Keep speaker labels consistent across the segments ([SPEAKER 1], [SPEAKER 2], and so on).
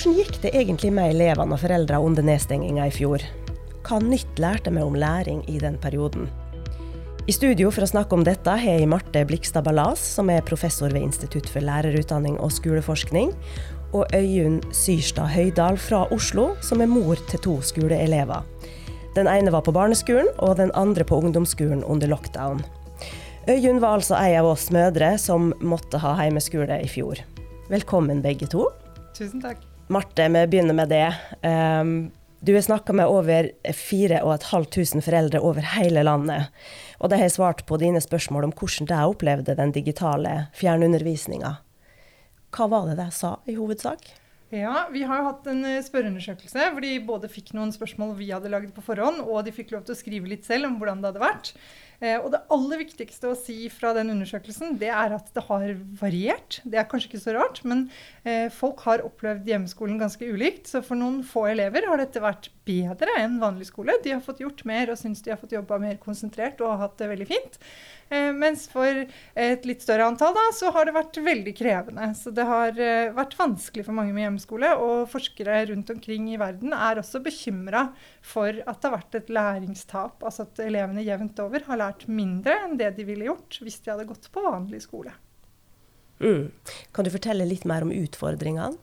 [SPEAKER 1] Hvordan gikk det egentlig med elevene og foreldrene under nedstenginga i fjor? Hva nytt lærte vi om læring i den perioden? I studio for å snakke om dette har jeg Marte Blikstad Ballas, som er professor ved Institutt for lærerutdanning og skoleforskning, og Øyunn Syrstad Høydal fra Oslo, som er mor til to skoleelever. Den ene var på barneskolen, og den andre på ungdomsskolen under lockdown. Øyunn var altså ei av oss mødre som måtte ha heimeskole i fjor. Velkommen begge to.
[SPEAKER 2] Tusen takk.
[SPEAKER 1] Marte, vi begynner med det. Um, du har snakka med over 4500 foreldre over hele landet. Og de har svart på dine spørsmål om hvordan de opplevde den digitale fjernundervisninga. Hva var det de sa i hovedsak?
[SPEAKER 2] Ja, Vi har jo hatt en eh, spørreundersøkelse hvor de både fikk noen spørsmål vi hadde laget på forhånd, og de fikk lov til å skrive litt selv om hvordan det hadde vært. Eh, og det aller viktigste å si fra den undersøkelsen, det er at det har variert. Det er kanskje ikke så rart, men eh, folk har opplevd hjemmeskolen ganske ulikt. Så for noen få elever har dette vært bedre enn vanlig skole. De har fått gjort mer og syns de har fått jobba mer konsentrert og hatt det veldig fint. Eh, mens for et litt større antall da, så har det vært veldig krevende. Så det har vært vanskelig for mange med hjemmeskole. Og forskere rundt omkring i verden er også bekymra for at det har vært et læringstap. Altså at elevene jevnt over har lært mindre enn det de ville gjort hvis de hadde gått på vanlig skole.
[SPEAKER 1] Mm. Kan du fortelle litt mer om utfordringene?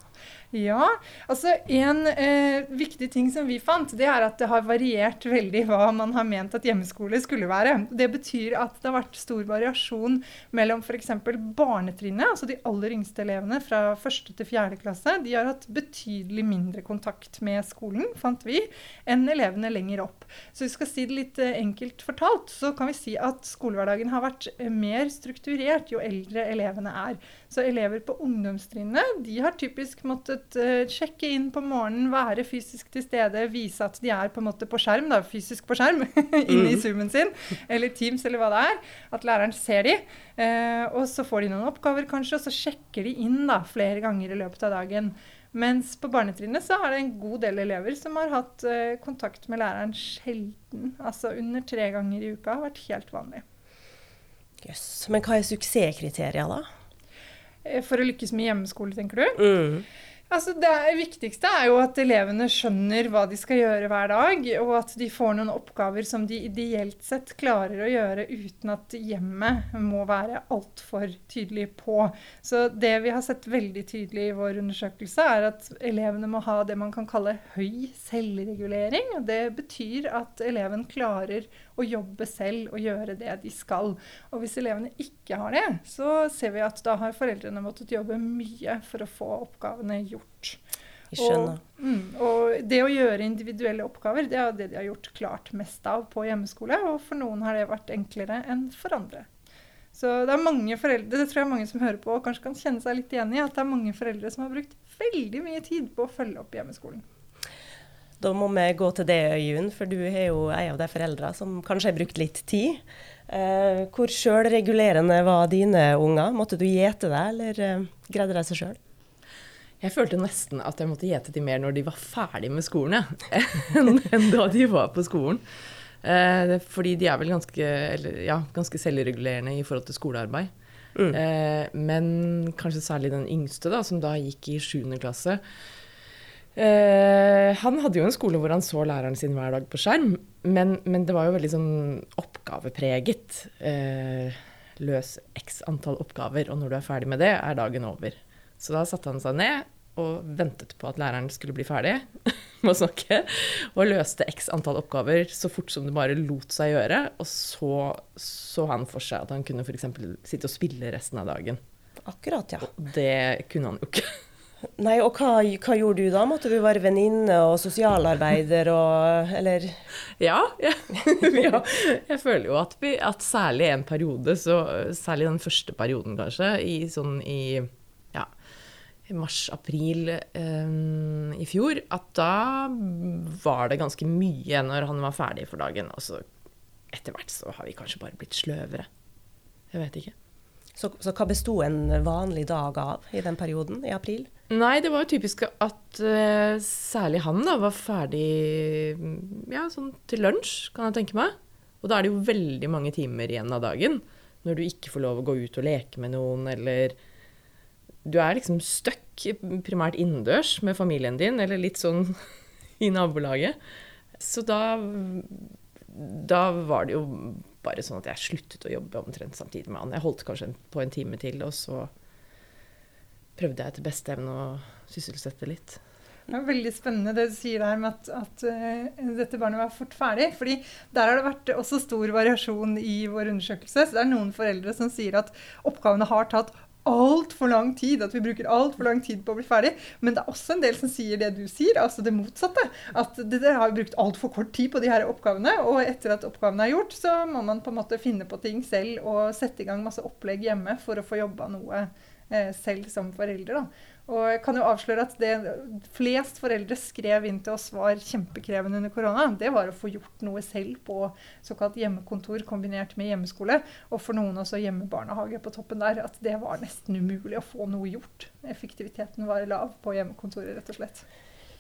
[SPEAKER 2] Ja, altså En eh, viktig ting som vi fant, det er at det har variert veldig hva man har ment at hjemmeskole skulle være. Det betyr at det har vært stor variasjon mellom f.eks. barnetrinnet, altså de aller yngste elevene fra første til fjerde klasse. De har hatt betydelig mindre kontakt med skolen, fant vi, enn elevene lenger opp. Så vi skal si det litt eh, enkelt fortalt, så kan vi si at skolehverdagen har vært eh, mer strukturert jo eldre elevene er. Så elever på ungdomstrinnet de har typisk måttet uh, sjekke inn på morgenen, være fysisk til stede, vise at de er på en måte på skjerm, da, fysisk på skjerm, inne i mm. Zoomen sin, eller Teams eller hva det er. At læreren ser de. Uh, og så får de noen oppgaver kanskje, og så sjekker de inn da, flere ganger i løpet av dagen. Mens på barnetrinnet så er det en god del elever som har hatt uh, kontakt med læreren sjelden. Altså under tre ganger i uka har vært helt vanlig.
[SPEAKER 1] Yes. Men hva er suksesskriteria da?
[SPEAKER 2] Eh, for å lykkes med hjemmeskole, tenker du? Mm. Altså, det viktigste er jo at elevene skjønner hva de skal gjøre hver dag, og at de får noen oppgaver som de ideelt sett klarer å gjøre uten at hjemmet må være altfor tydelig på. Så det vi har sett veldig tydelig i vår undersøkelse, er at elevene må ha det man kan kalle høy selvregulering. og Det betyr at eleven klarer å jobbe selv og gjøre det de skal. Og hvis elevene ikke har det, så ser vi at da har foreldrene måttet jobbe mye for å få oppgavene gjort.
[SPEAKER 1] Jeg skjønner.
[SPEAKER 2] Og, mm, og, det å gjøre individuelle oppgaver, det er det de har gjort klart mest av på hjemmeskole. Og for noen har det vært enklere enn for andre. Så det er mange foreldre, det tror jeg mange som hører på og kanskje kan kjenne seg litt igjen i, at det er mange foreldre som har brukt veldig mye tid på å følge opp hjemmeskolen.
[SPEAKER 1] Da må vi gå til det, Øyunn, for du er jo en av de foreldra som kanskje har brukt litt tid. Eh, hvor sjølregulerende var dine unger? Måtte du gjete deg, eller eh, greide de seg sjøl?
[SPEAKER 3] Jeg følte nesten at jeg måtte gjete dem mer når de var ferdig med skolen, ja. enn da de var på skolen. Eh, fordi de er vel ganske, eller, ja, ganske selvregulerende i forhold til skolearbeid. Mm. Eh, men kanskje særlig den yngste, da, som da gikk i 7. klasse. Eh, han hadde jo en skole hvor han så læreren sin hver dag på skjerm, men, men det var jo veldig sånn oppgavepreget. Eh, løs x antall oppgaver, og når du er ferdig med det, er dagen over. Så da satte han seg ned og ventet på at læreren skulle bli ferdig med å snakke, og løste x antall oppgaver så fort som det bare lot seg gjøre. Og så så han for seg at han kunne f.eks. sitte og spille resten av dagen.
[SPEAKER 1] Akkurat, ja.
[SPEAKER 3] Og det kunne han jo ikke.
[SPEAKER 1] Nei, og hva, hva, gjorde du da? Måtte du være venninne og sosialarbeider og Eller?
[SPEAKER 3] Ja, ja. ja. Jeg føler jo at, vi, at særlig en periode, så, særlig den første perioden kanskje, i sånn i ja, mars-april um, i fjor, at da var det ganske mye når han var ferdig for dagen. Og så etter hvert så har vi kanskje bare blitt sløvere. Jeg vet ikke.
[SPEAKER 1] Så, så hva besto en vanlig dag av i den perioden, i april?
[SPEAKER 3] Nei, det var jo typisk at uh, særlig han da var ferdig ja, sånn til lunsj, kan jeg tenke meg. Og da er det jo veldig mange timer igjen av dagen når du ikke får lov å gå ut og leke med noen, eller du er liksom stuck primært innendørs med familien din, eller litt sånn i nabolaget. Så da, da var det jo bare sånn at jeg sluttet å jobbe omtrent samtidig med han. Jeg holdt kanskje på en time til, og så prøvde jeg etter beste evne å sysselsette litt.
[SPEAKER 2] Det er veldig spennende det du sier der med at, at uh, dette barnet var fort ferdig. fordi der har det vært også stor variasjon i vår undersøkelse. Så det er noen foreldre som sier at oppgavene har tatt altfor lang tid, at vi bruker altfor lang tid på å bli ferdig. Men det er også en del som sier det du sier, altså det motsatte. At dere har brukt altfor kort tid på de her oppgavene, og etter at oppgavene er gjort, så må man på en måte finne på ting selv og sette i gang masse opplegg hjemme for å få jobba noe eh, selv som forelder. da. Og jeg kan jo avsløre at det flest foreldre skrev inn til oss var kjempekrevende under korona, det var å få gjort noe selv på såkalt hjemmekontor kombinert med hjemmeskole. Og for noen også hjemmebarnehage på toppen der. At det var nesten umulig å få noe gjort. Effektiviteten var lav på hjemmekontoret, rett og slett.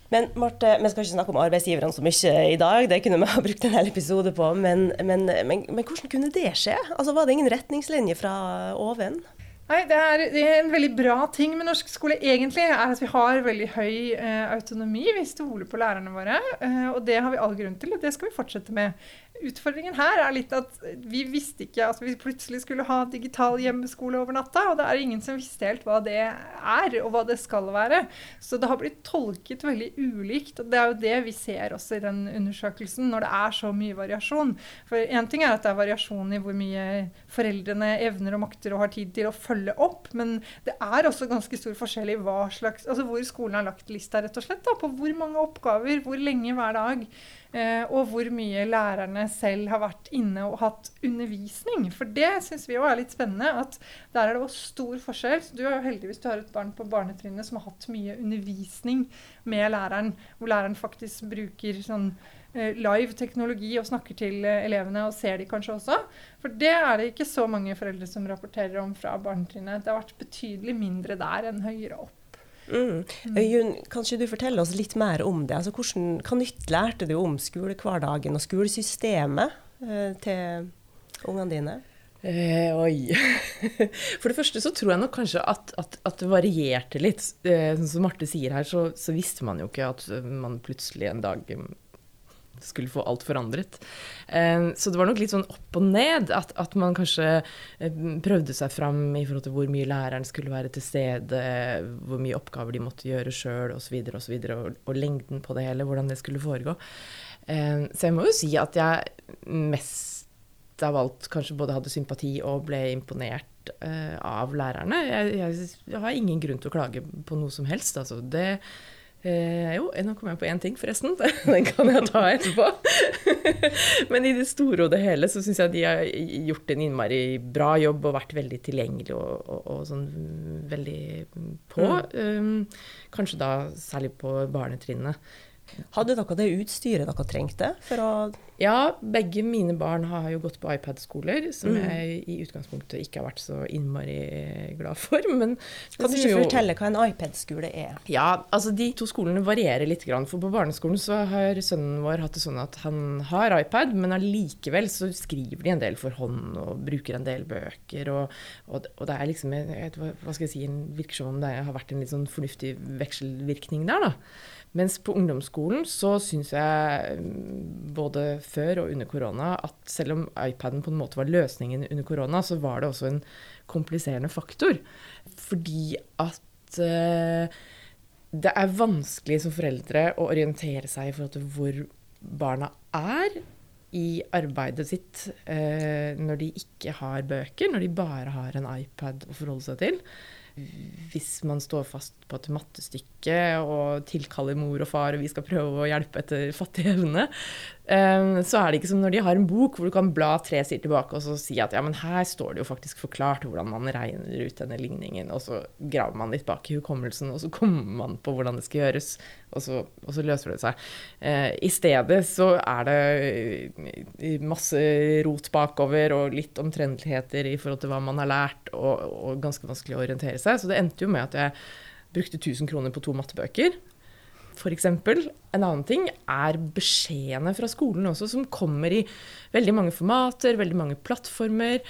[SPEAKER 1] Men Marte, Vi skal ikke snakke om arbeidsgiverne så mye i dag, det kunne vi ha brukt en hel episode på. Men, men, men, men hvordan kunne det skje? Altså, Var det ingen retningslinje fra oven?
[SPEAKER 2] Nei, det er, det er, En veldig bra ting med norsk skole egentlig, er at vi har veldig høy eh, autonomi. Vi stoler på lærerne våre, eh, og det har vi all grunn til, og det skal vi fortsette med. Utfordringen her er litt at vi visste ikke at vi plutselig skulle ha digital hjemmeskole over natta. Og det er ingen som visste helt hva det er, og hva det skal være. Så det har blitt tolket veldig ulikt. Og det er jo det vi ser også i den undersøkelsen, når det er så mye variasjon. For én ting er at det er variasjon i hvor mye foreldrene evner og makter og har tid til å følge opp, men det er også ganske stor forskjell i hva slags, altså hvor skolen har lagt lista, rett og slett. Da, på hvor mange oppgaver, hvor lenge hver dag. Eh, og hvor mye lærerne selv har vært inne og hatt undervisning. For det syns vi òg er litt spennende. at Der er det også stor forskjell. Så du er jo heldigvis du har et barn på barnetrinnet som har hatt mye undervisning med læreren, hvor læreren faktisk bruker sånn eh, live teknologi og snakker til eh, elevene og ser de kanskje også. For det er det ikke så mange foreldre som rapporterer om fra barnetrinnet. Det har vært betydelig mindre der enn høyere opp.
[SPEAKER 1] Mm. Øyunn, kanskje du forteller oss litt mer om det? Altså, hvordan, hva nytt lærte du om skolehverdagen og skolesystemet eh, til ungene dine?
[SPEAKER 3] Eh, oi. For det første så tror jeg nok kanskje at, at, at det varierte litt. Eh, sånn som Marte sier her, så, så, visste man jo ikke at man plutselig en dag skulle få alt forandret. Eh, så det var nok litt sånn opp og ned. At, at, man kanskje eh, prøvde seg fram i forhold til hvor mye læreren skulle være til stede, hvor mye oppgaver de måtte gjøre sjøl osv., og, så videre, og, og lengden på det hele, hvordan det skulle foregå. Eh, så jeg må jo si at jeg mest av alt kanskje både hadde sympati og ble imponert av lærerne. Jeg, jeg, jeg har ingen grunn til å klage på noe som helst. Altså, det Eh, jo, nå kom jeg på én ting, forresten. Den kan jeg ta etterpå. Men i det store og det hele så syns jeg de har gjort en innmari bra jobb og vært veldig tilgjengelig og, og, og sånn veldig på. Mm. Um, kanskje da særlig på barnetrinnet.
[SPEAKER 1] Hadde dere det utstyret dere trengte for å
[SPEAKER 3] Ja, begge mine barn har jo gått på iPad-skoler, som mm. jeg i utgangspunktet ikke har vært så innmari glad for. Men
[SPEAKER 1] kan du ikke jo... fortelle hva en iPad-skole er?
[SPEAKER 3] Ja, altså de to skolene varierer litt. For på barneskolen så har sønnen vår hatt det sånn at han har iPad, men allikevel så skriver de en del for hånd og bruker en del bøker. Og, og, og det er liksom hva skal jeg si, virker som om det har vært en litt sånn fornuftig vekselvirkning der, da. Mens på ungdomsskolen så syns jeg mm, både før og under korona at selv om iPaden på en måte var løsningen under korona, så var det også en kompliserende faktor. Fordi at uh, det er vanskelig som foreldre å orientere seg i forhold til hvor barna er i arbeidet sitt uh, når de ikke har bøker, når de bare har en iPad å forholde seg til hvis man står fast på et mattestykke og tilkaller mor og far, og vi skal prøve å hjelpe etter fattig evne, um, så er det ikke som når de har en bok hvor du kan bla tre sider tilbake og så si at ja, men her står det jo faktisk forklart hvordan man regner ut denne ligningen, og så graver man litt bak i hukommelsen, og så kommer man på hvordan det skal gjøres, og så, og så løser det seg. Uh, I stedet så er det eh, masse rot bakover og litt omtrentligheter i forhold til hva man har lært, og, og ganske vanskelig å orientere seg. Så det endte jo med at jeg brukte 1000 kroner på to mattebøker. F.eks. En annen ting er beskjedene fra skolen også, som kommer i veldig mange formater, veldig mange plattformer.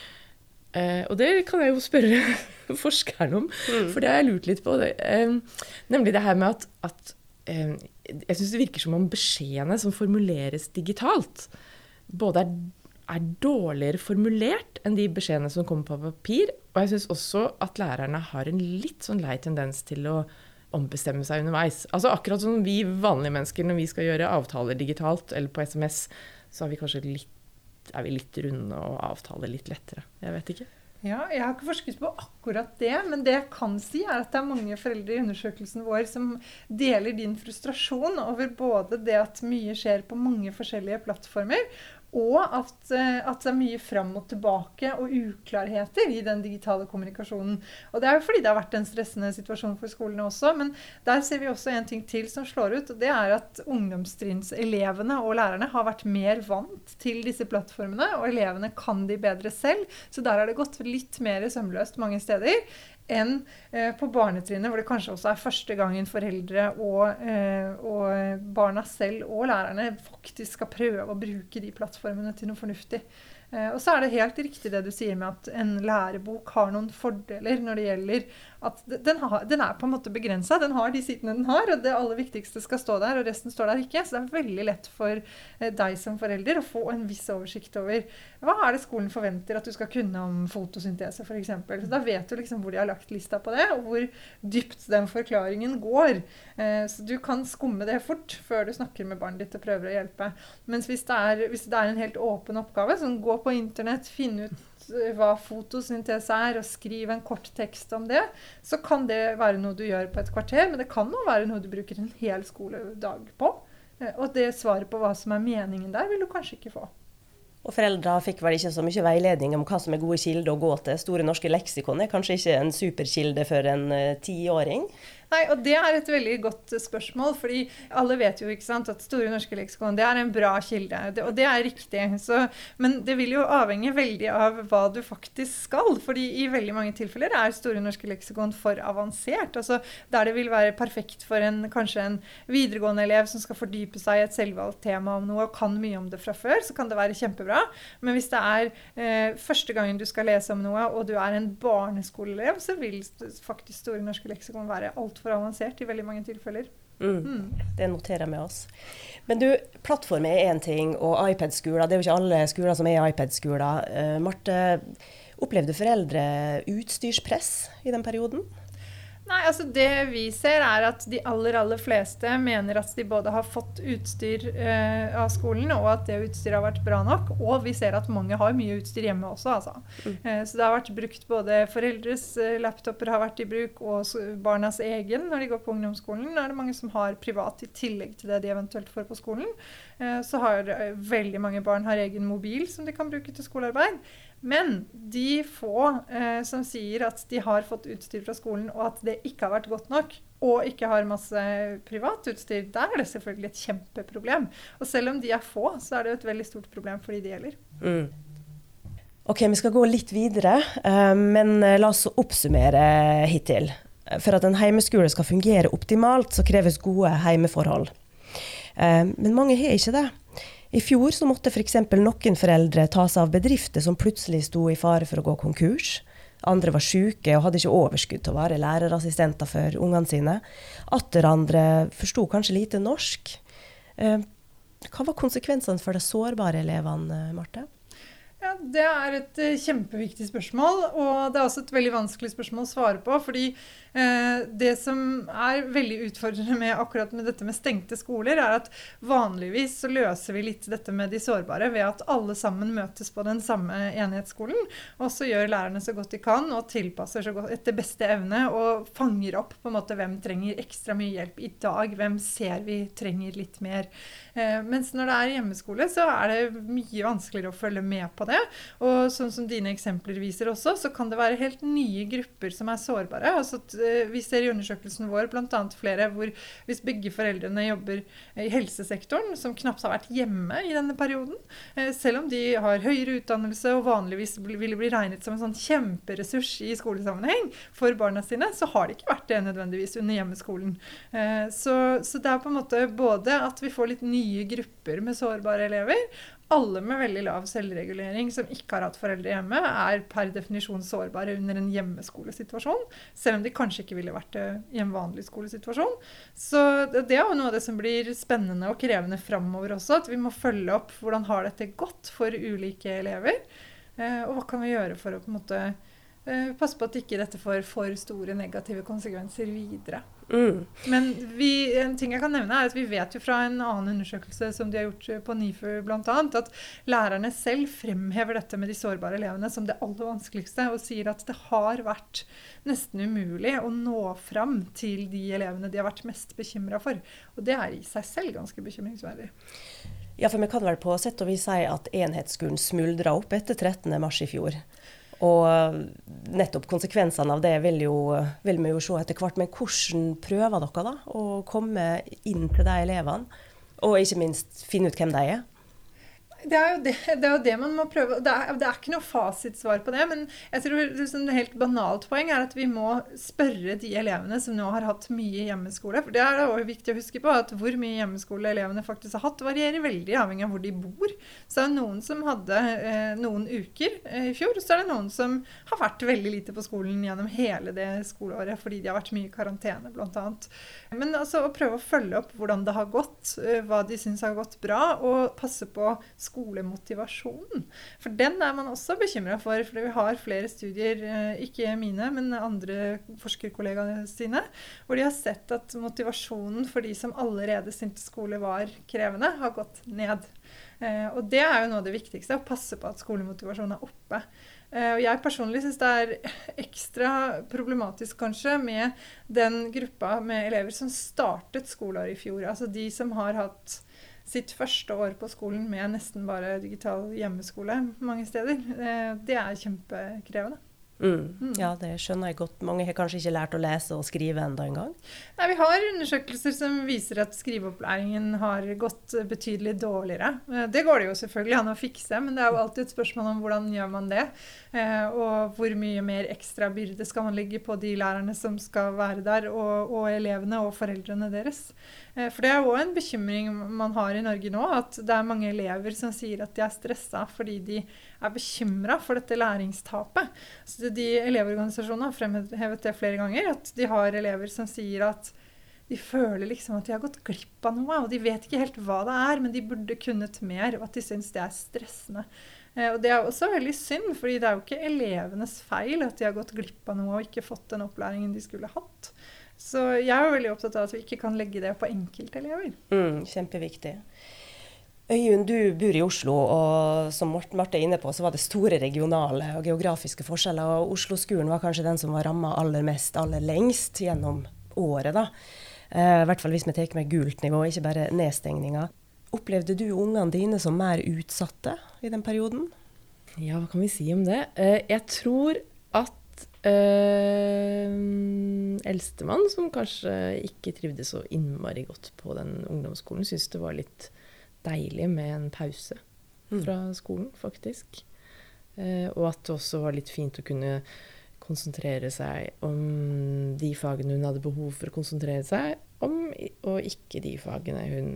[SPEAKER 3] Eh, og det kan jeg jo spørre forskeren om, mm. for det har jeg lurt litt på. Det, eh, nemlig det her med at, at eh, Jeg syns det virker som om beskjedene som formuleres digitalt, både er, er, dårligere formulert enn de beskjedene som kommer på papir. Og jeg syns også at lærerne har en litt sånn lei tendens til å ombestemme seg underveis. Altså Akkurat som vi vanlige mennesker når vi skal gjøre avtaler digitalt eller på SMS, så vi litt er vi litt runde og avtaler litt lettere. Jeg vet ikke.
[SPEAKER 2] Ja, Jeg har ikke forsket på akkurat det, men det jeg kan si, er at det er mange foreldre i undersøkelsen vår som deler din frustrasjon over både det at mye skjer på mange forskjellige plattformer, og at, eh, at, det er mye fram og tilbake og uklarheter i den digitale kommunikasjonen. Og Det er jo fordi det har vært en stressende situasjon for skolene også. Men der ser vi også en ting til som slår ut. og Det er at ungdomstrinnselevene og lærerne har vært mer vant til disse plattformene. Og elevene kan de bedre selv. Så der har det gått litt mer sømløst mange steder enn eh, på barnetrinnet, hvor det kanskje også er første gangen foreldre og, eh, og, barna selv og lærerne faktisk skal prøve å bruke de plattformene til noe fornuftig. Eh, og så er det helt riktig det du sier med at en lærebok har noen fordeler når det gjelder at den, har, den, er på en måte begrensa. Den har de sidene den har, og det aller viktigste skal stå der, og resten står der ikke. Så det er veldig lett for eh, deg som forelder å få en viss oversikt over hva er det skolen forventer at du skal kunne om fotosyntese, f.eks. Så da vet du liksom hvor de har lagt lista på det, og hvor dypt den forklaringen går. Eh, så du kan skumme det fort før du snakker med barnet ditt og prøver å hjelpe. Mens hvis det er, hvis det er en helt åpen oppgave, sånn gå på internett, finne ut hva fotosyntese er, og skrive en kort tekst om det, så kan det være noe du gjør på et kvarter. Men det kan også være noe du bruker en hel skoledag på. Eh, og det svaret på hva som er meningen der, vil du kanskje ikke få.
[SPEAKER 1] Og foreldra fikk vel ikke så mye veiledning om hva som er gode kilder å gå til. Store norske leksikon er kanskje ikke en superkilde for en uh, tiåring?
[SPEAKER 2] Nei, og Det er et veldig godt spørsmål. fordi alle vet jo ikke sant, at Store norske leksikon det er en bra kilde. Det, og det er riktig. Så, men det vil jo avhenge veldig av hva du faktisk skal. fordi i veldig mange tilfeller er Store norske leksikon for avansert. altså Der det vil være perfekt for en, kanskje en videregående elev som skal fordype seg i et selvvalgt tema om noe og kan mye om det fra før, så kan det være kjempebra. Men hvis det er eh, første gangen du skal lese om noe, og du er en barneskoleelev, så vil faktisk Store norske leksikon være alt altfor avansert i veldig mange tilfeller.
[SPEAKER 1] Mm. Mm. Det noterer med oss. Men du, plattform er én ting, og iPad-skoler Det er jo ikke alle skoler som er iPad-skoler. Uh, Marte, opplevde foreldre utstyrspress i den perioden?
[SPEAKER 2] Nei, altså Det vi ser, er at de aller aller fleste mener at de både har fått utstyr eh, av skolen, og at det utstyret har vært bra nok. Og vi ser at mange har mye utstyr hjemme også. altså. Mm. Eh, så det har vært brukt både foreldres eh, laptoper har vært i bruk, og barnas egen når de går på ungdomsskolen. Da er det mange som har privat i tillegg til det de eventuelt får på skolen. Eh, så har eh, veldig mange barn har egen mobil som de kan bruke til skolearbeid. Men de få eh, som sier at de har fått utstyr fra skolen, og at det ikke har vært godt nok, og ikke har masse privat utstyr, der er det selvfølgelig et kjempeproblem. Og selv om de er få, så er det et veldig stort problem for de det gjelder. Mm.
[SPEAKER 1] Ok, Vi skal gå litt videre, eh, men eh, la oss oppsummere hittil. For at en heimeskole skal fungere optimalt, så kreves gode heimeforhold. Eh, men mange har ikke det. I fjor så måtte f.eks. noen foreldre ta seg av bedrifter som plutselig sto i fare for å gå konkurs. Andre var syke og hadde ikke overskudd til å være lærerassistenter for ungene sine. Atter andre forsto kanskje lite norsk. Eh, hva var konsekvensene for de sårbare elevene, Marte?
[SPEAKER 2] Det er et uh, kjempeviktig spørsmål, og det er også et veldig vanskelig spørsmål å svare på. fordi eh, det som er veldig utfordrende med akkurat med dette med stengte skoler, er at vanligvis så løser vi litt dette med de sårbare ved at alle sammen møtes på den samme enhetsskolen. Og så gjør lærerne så godt de kan og tilpasser så godt etter beste evne og fanger opp på en måte hvem trenger ekstra mye hjelp i dag, hvem ser vi trenger litt mer. Eh, mens når det er hjemmeskole, så er det mye vanskeligere å følge med på det. Og sånn som dine eksempler viser også, så kan det være helt nye grupper som er sårbare. Altså, eh, vi ser i undersøkelsen vår bl.a. flere hvor hvis begge foreldrene jobber i helsesektoren, som knapt har vært hjemme i denne perioden, eh, selv om de har høyere utdannelse og vanligvis ville bli regnet som en sånn kjemperessurs i skolesammenheng for barna sine, så har det ikke vært det nødvendigvis under hjemmeskolen. Eh, så, så det er på en måte både at vi får litt nye grupper med sårbare elever, alle med veldig lav selvregulering som ikke har hatt foreldre hjemme, er per definisjon sårbare under en hjemmeskolesituasjon. Selv om de kanskje ikke ville vært det i en vanlig skolesituasjon. Så det er jo noe av det som blir spennende og krevende framover også. At vi må følge opp hvordan har dette gått for ulike elever. Eh, og hva kan vi gjøre for å på en måte eh, passe på at ikke dette får for store negative konsekvenser videre. Mm. Men vi, en ting jeg kan nevne er at vi vet jo fra en annen undersøkelse som de har gjort på NIFU bl.a., at lærerne selv fremhever dette med de sårbare elevene som det aller vanskeligste, og sier at det har vært nesten umulig å nå fram til de elevene de har vært mest bekymra for. Og det er i seg selv ganske bekymringsverdig.
[SPEAKER 1] Ja, for vi kan vel på sett og vis si at enhetsskolen smuldra opp etter 13.3 i fjor. Og nettopp konsekvensene av det vil, jo, vil, vi jo se etter hvert. Men hvordan prøver dere da å komme inn til de elevene? Og ikke minst finne ut hvem de er?
[SPEAKER 2] Det er, det, det er jo det, man må prøve. Det er, det er ikke noe fasitsvar på det. Men jeg tror liksom, et helt banalt poeng er at vi må spørre de elevene som nå har hatt mye hjemmeskole. For det er også viktig å huske på at hvor mye hjemmeskole elevene faktisk har hatt, varierer veldig avhengig av hvor de bor. Så er det er noen som hadde eh, noen uker eh, i fjor, og så er det noen som har vært veldig lite på skolen gjennom hele det skoleåret fordi de har vært mye i karantene, bl.a. Men altså å prøve å følge opp hvordan det har gått, eh, hva de syns har gått bra, og passe på skolemotivasjonen. For den er man også bekymra for, for vi har flere studier, eh, ikke mine, men andre forskerkollegaene sine, hvor de har sett at motivasjonen for de som allerede syntes skole var krevende, har gått ned. Eh, og det er jo noe av det viktigste, å passe på at skolemotivasjonen er oppe. Eh, og jeg personlig syns det er ekstra problematisk kanskje med den gruppa med elever som startet skoleåret i fjor. Altså de som har hatt sitt første år på skolen med nesten bare digital hjemmeskole mange steder. Eh, det er kjempekrevende.
[SPEAKER 1] Mm. Mm. Ja, det skjønner jeg godt. Mange har kanskje ikke lært å lese og skrive enda engang?
[SPEAKER 2] Nei, vi har undersøkelser som viser at skriveopplæringen har gått betydelig dårligere. Eh, det går det jo selvfølgelig an å fikse, men det er jo alltid et spørsmål om hvordan gjør man det. Eh, og hvor mye mer ekstra byrde skal man legge på de lærerne som skal være der, og, og elevene og foreldrene deres. Eh, for det er òg en bekymring man har i Norge nå, at det er mange elever som sier at de er stressa fordi de er bekymra for dette læringstapet. Så de Elevorganisasjonene har fremhevet det flere ganger, at de har elever som sier at de føler liksom at de har gått glipp av noe, og de vet ikke helt hva det er, men de burde kunnet mer, og at de syns det er stressende. Eh, og Det er også veldig synd, fordi det er jo ikke elevenes feil at de har gått glipp av noe og ikke fått den opplæringen de skulle hatt. Så jeg er jo veldig opptatt av at vi ikke kan legge det på enkeltelever.
[SPEAKER 1] Mm, kjempeviktig. Øyunn, du bor i Oslo, og som Marte er inne på, så var det store regionale og geografiske forskjeller. og Oslo-skolen var kanskje den som var ramma aller mest, aller lengst gjennom året. da. Eh, I hvert fall hvis vi tar med gult nivå, ikke bare nedstengninga. Opplevde du ungene dine som mer utsatte i den perioden?
[SPEAKER 3] Ja, hva kan vi si om det? Eh, jeg tror at eh, eldstemann, som kanskje ikke trivdes så innmari godt på den ungdomsskolen, syntes det var litt deilig med en pause mm. fra skolen, faktisk. Eh, og at det også var litt fint å kunne konsentrere seg om de fagene hun hadde behov for å konsentrere seg om, og ikke de fagene hun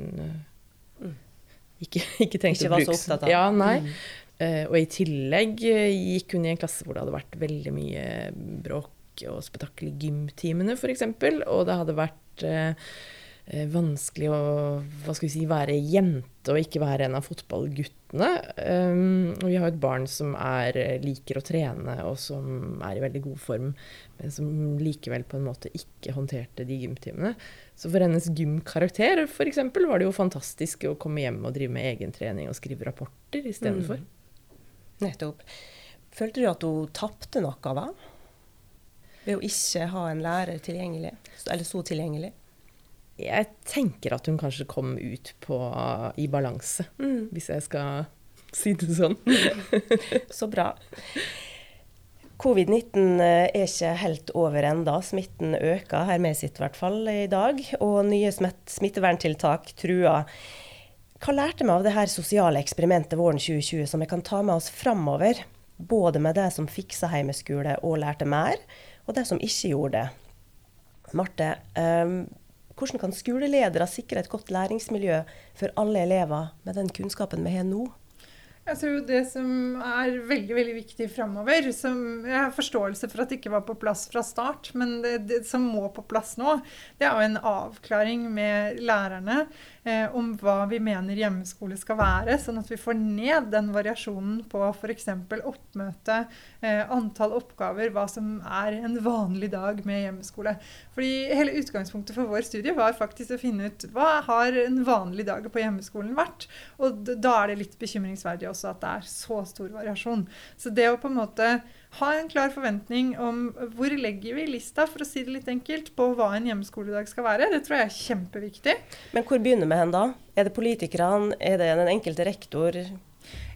[SPEAKER 3] mm. ikke, ikke tenkte
[SPEAKER 1] ikke å bruke. Ikke var så opptatt av.
[SPEAKER 3] Ja, nei. Mm. Eh, og i tillegg eh, gikk hun i en klasse hvor det hadde vært veldig mye bråk og spetakkel i gymtimene, f.eks. Og det hadde vært eh, Eh, vanskelig å hva skal vi si, være jente og ikke være en av fotballguttene. Um, vi har et barn som er, liker å trene og som er i veldig god form, men som likevel på en måte ikke håndterte de gymtimene. Så for hennes gymkarakter for eksempel, var det jo fantastisk å komme hjem og drive med egentrening og skrive rapporter istedenfor. Mm.
[SPEAKER 1] Nettopp. Følte du at hun tapte noe da? Ved å ikke ha en lærer tilgjengelig, eller så tilgjengelig?
[SPEAKER 3] Jeg tenker at hun kanskje kom ut på, i balanse, mm. hvis jeg skal si det sånn.
[SPEAKER 1] Så bra. Covid-19 eh, er ikke helt over enda. Smitten øker her med sitt i hvert fall i dag. Og nye smitteverntiltak truer. Hva lærte vi av det her sosiale eksperimentet våren 2020 som vi kan ta med oss framover? Både med det som fiksa hjemmeskole og lærte mer, og det som ikke gjorde det. Marte, um, hvordan kan skoleledere sikre et godt læringsmiljø for alle elever med den kunnskapen vi har nå?
[SPEAKER 2] Jeg tror det som er veldig veldig viktig framover, som jeg har forståelse for at det ikke var på plass fra start, men det, det som må på plass nå, det er jo en avklaring med lærerne eh, om hva vi mener hjemmeskole skal være, sånn at vi får ned den variasjonen på f.eks. oppmøte, eh, antall oppgaver, hva som er en vanlig dag med hjemmeskole. Fordi hele utgangspunktet for vår studie var faktisk å finne ut hva har en vanlig dag på hjemmeskolen vært. Og da er det litt bekymringsverdig også at det er så stor variasjon. Så det å på en måte ha en klar forventning om hvor legger vi lista, for å si det litt enkelt, på hva en hjemmeskoledag skal være, det tror jeg er kjempeviktig.
[SPEAKER 1] Men hvor begynner vi hen da? Er det politikerne? Er det den enkelte rektor?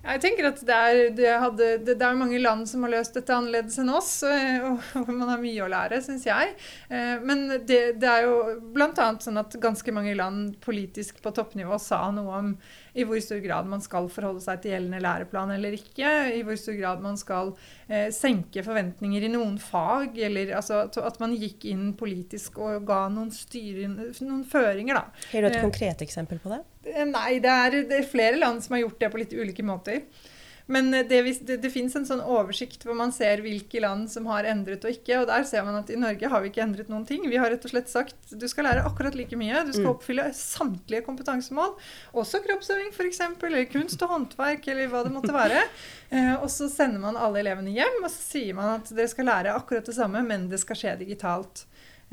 [SPEAKER 2] Jeg tenker at det er, det, hadde, det, det er, mange land som har løst dette annerledes enn oss, og, og, man har mye å lære, syns jeg. Eh, men det, det er jo bl.a. sånn at ganske mange land politisk på toppnivå sa noe om i hvor stor grad man skal forholde seg til gjeldende læreplan eller ikke. I hvor stor grad man skal eh, senke forventninger i noen fag. Eller altså, at man gikk inn politisk og ga noen, styre, noen føringer, da.
[SPEAKER 1] Har du et eh, konkret eksempel på det?
[SPEAKER 2] Eh, nei, det er, det er flere land som har gjort det på litt ulike måter. Men det, det, det fins en sånn oversikt hvor man ser hvilke land som har endret og ikke. Og der ser man at i Norge har vi ikke endret noen ting. Vi har rett og slett sagt du skal lære akkurat like mye. Du skal mm. oppfylle samtlige kompetansemål. Også kroppsøving f.eks. Eller kunst og håndverk eller hva det måtte være. Eh, og så sender man alle elevene hjem, og så sier man at dere skal lære akkurat det samme, men det skal skje digitalt.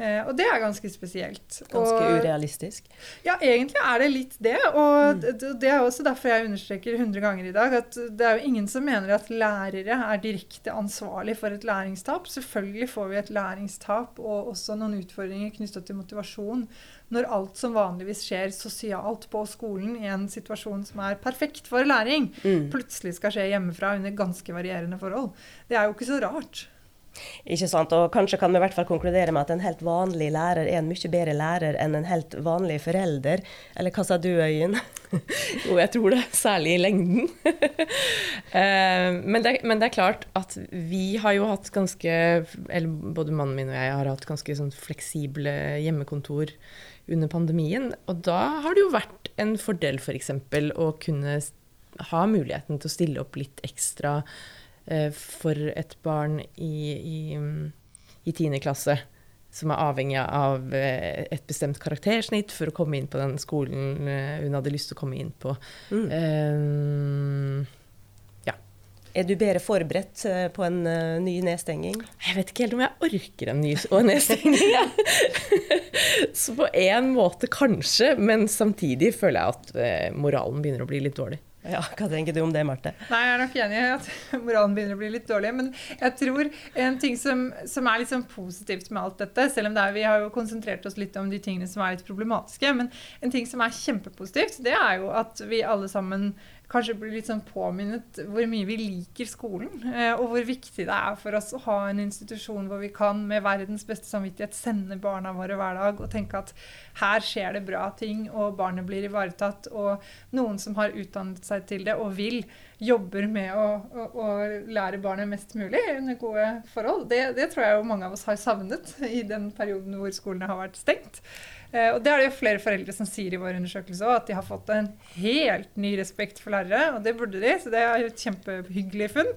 [SPEAKER 2] Eh, og det er ganske spesielt.
[SPEAKER 1] Ganske og, urealistisk?
[SPEAKER 2] Ja, egentlig er det litt det. Og mm. det, det, er også derfor jeg understreker 100 ganger i dag at det er jo ingen som mener at lærere er direkte ansvarlig for et læringstap. Selvfølgelig får vi et læringstap og også noen utfordringer knytta til motivasjon når alt som vanligvis skjer sosialt på skolen i en situasjon som er perfekt for læring, mm. plutselig skal skje hjemmefra under ganske varierende forhold. Det er jo ikke så rart.
[SPEAKER 1] Ikke sant? Og kanskje kan vi i hvert fall konkludere med at en helt vanlig lærer er en mye bedre lærer enn en helt vanlig forelder. Eller hva sa du, Øyen?
[SPEAKER 3] jo, jeg tror det. Særlig i lengden. Eh, men, det, men, det, er klart at vi har jo hatt ganske Eller både mannen min og jeg har hatt ganske sånn fleksible hjemmekontor under pandemien. Og da har det jo vært en fordel f.eks. For å kunne ha muligheten til å stille opp litt ekstra for et barn i, i, i 10. klasse som er avhengig av eh, et bestemt karaktersnitt for å komme inn på den skolen eh, hun hadde lyst til å komme inn på. Mm. Um,
[SPEAKER 1] ja. Er du bedre forberedt på en ny nedstenging?
[SPEAKER 3] Jeg vet ikke helt om jeg orker en ny nedstenging. Så på en måte kanskje, men samtidig føler jeg at moralen begynner å bli litt dårlig.
[SPEAKER 1] Ja, Hva tenker du om det, Marte?
[SPEAKER 2] Nei, Jeg er nok enig i at moralen begynner å bli litt dårlig. Men jeg tror en ting som, som er litt sånn positivt med alt dette, selv om er, vi har jo konsentrert oss litt om de tingene som er litt problematiske, men en ting som er kjempepositivt, det er jo at vi alle sammen kanskje blir litt sånn påminnet hvor mye vi liker skolen. Eh, og hvor viktig det er for oss å ha en institusjon hvor vi kan med verdens beste samvittighet sende barna våre hver dag og tenke at her skjer det bra ting, og barnet blir ivaretatt. Og noen som har utdannet seg til det og vil, jobber med å, å, å lære barnet mest mulig under gode forhold. Det, det tror jeg jo mange av oss har savnet i den perioden hvor skolene har vært stengt. Eh, og det er det jo flere foreldre som sier i vår undersøkelse òg, at de har fått en helt ny respekt for lærere. Og det burde de, så det er et kjempehyggelig funn.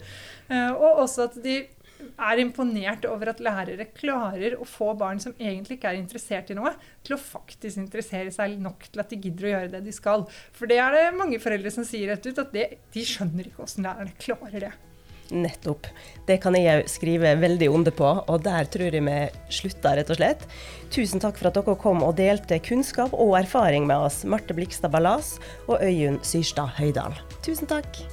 [SPEAKER 2] Eh, og også at de er imponert over at lærere klarer å få barn som egentlig ikke er interessert i noe, til å faktisk interessere seg nok til at de gidder å gjøre det de skal. For det er det mange foreldre som sier rett ut, at det, de skjønner ikke hvordan lærerne klarer det.
[SPEAKER 1] Nettopp. Det kan jeg skrive veldig onde på, og der tror jeg vi slutter, rett og slett. Tusen takk for at dere kom og delte kunnskap og erfaring med oss, Marte Blikstad Ballas og Øyunn Syrstad Høydal. Tusen takk.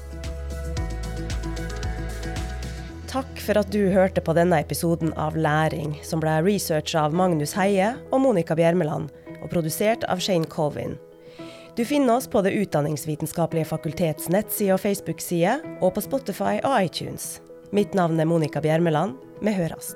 [SPEAKER 1] Takk for at du hørte på denne episoden av Læring, som ble researcha av Magnus Heie og Monica Bjermeland, og produsert av Shane Colvin. Du finner oss på Det utdanningsvitenskapelige fakultets nettside og Facebook-side, og på Spotify og iTunes. Mitt navn er Monica Bjermeland. Vi høres.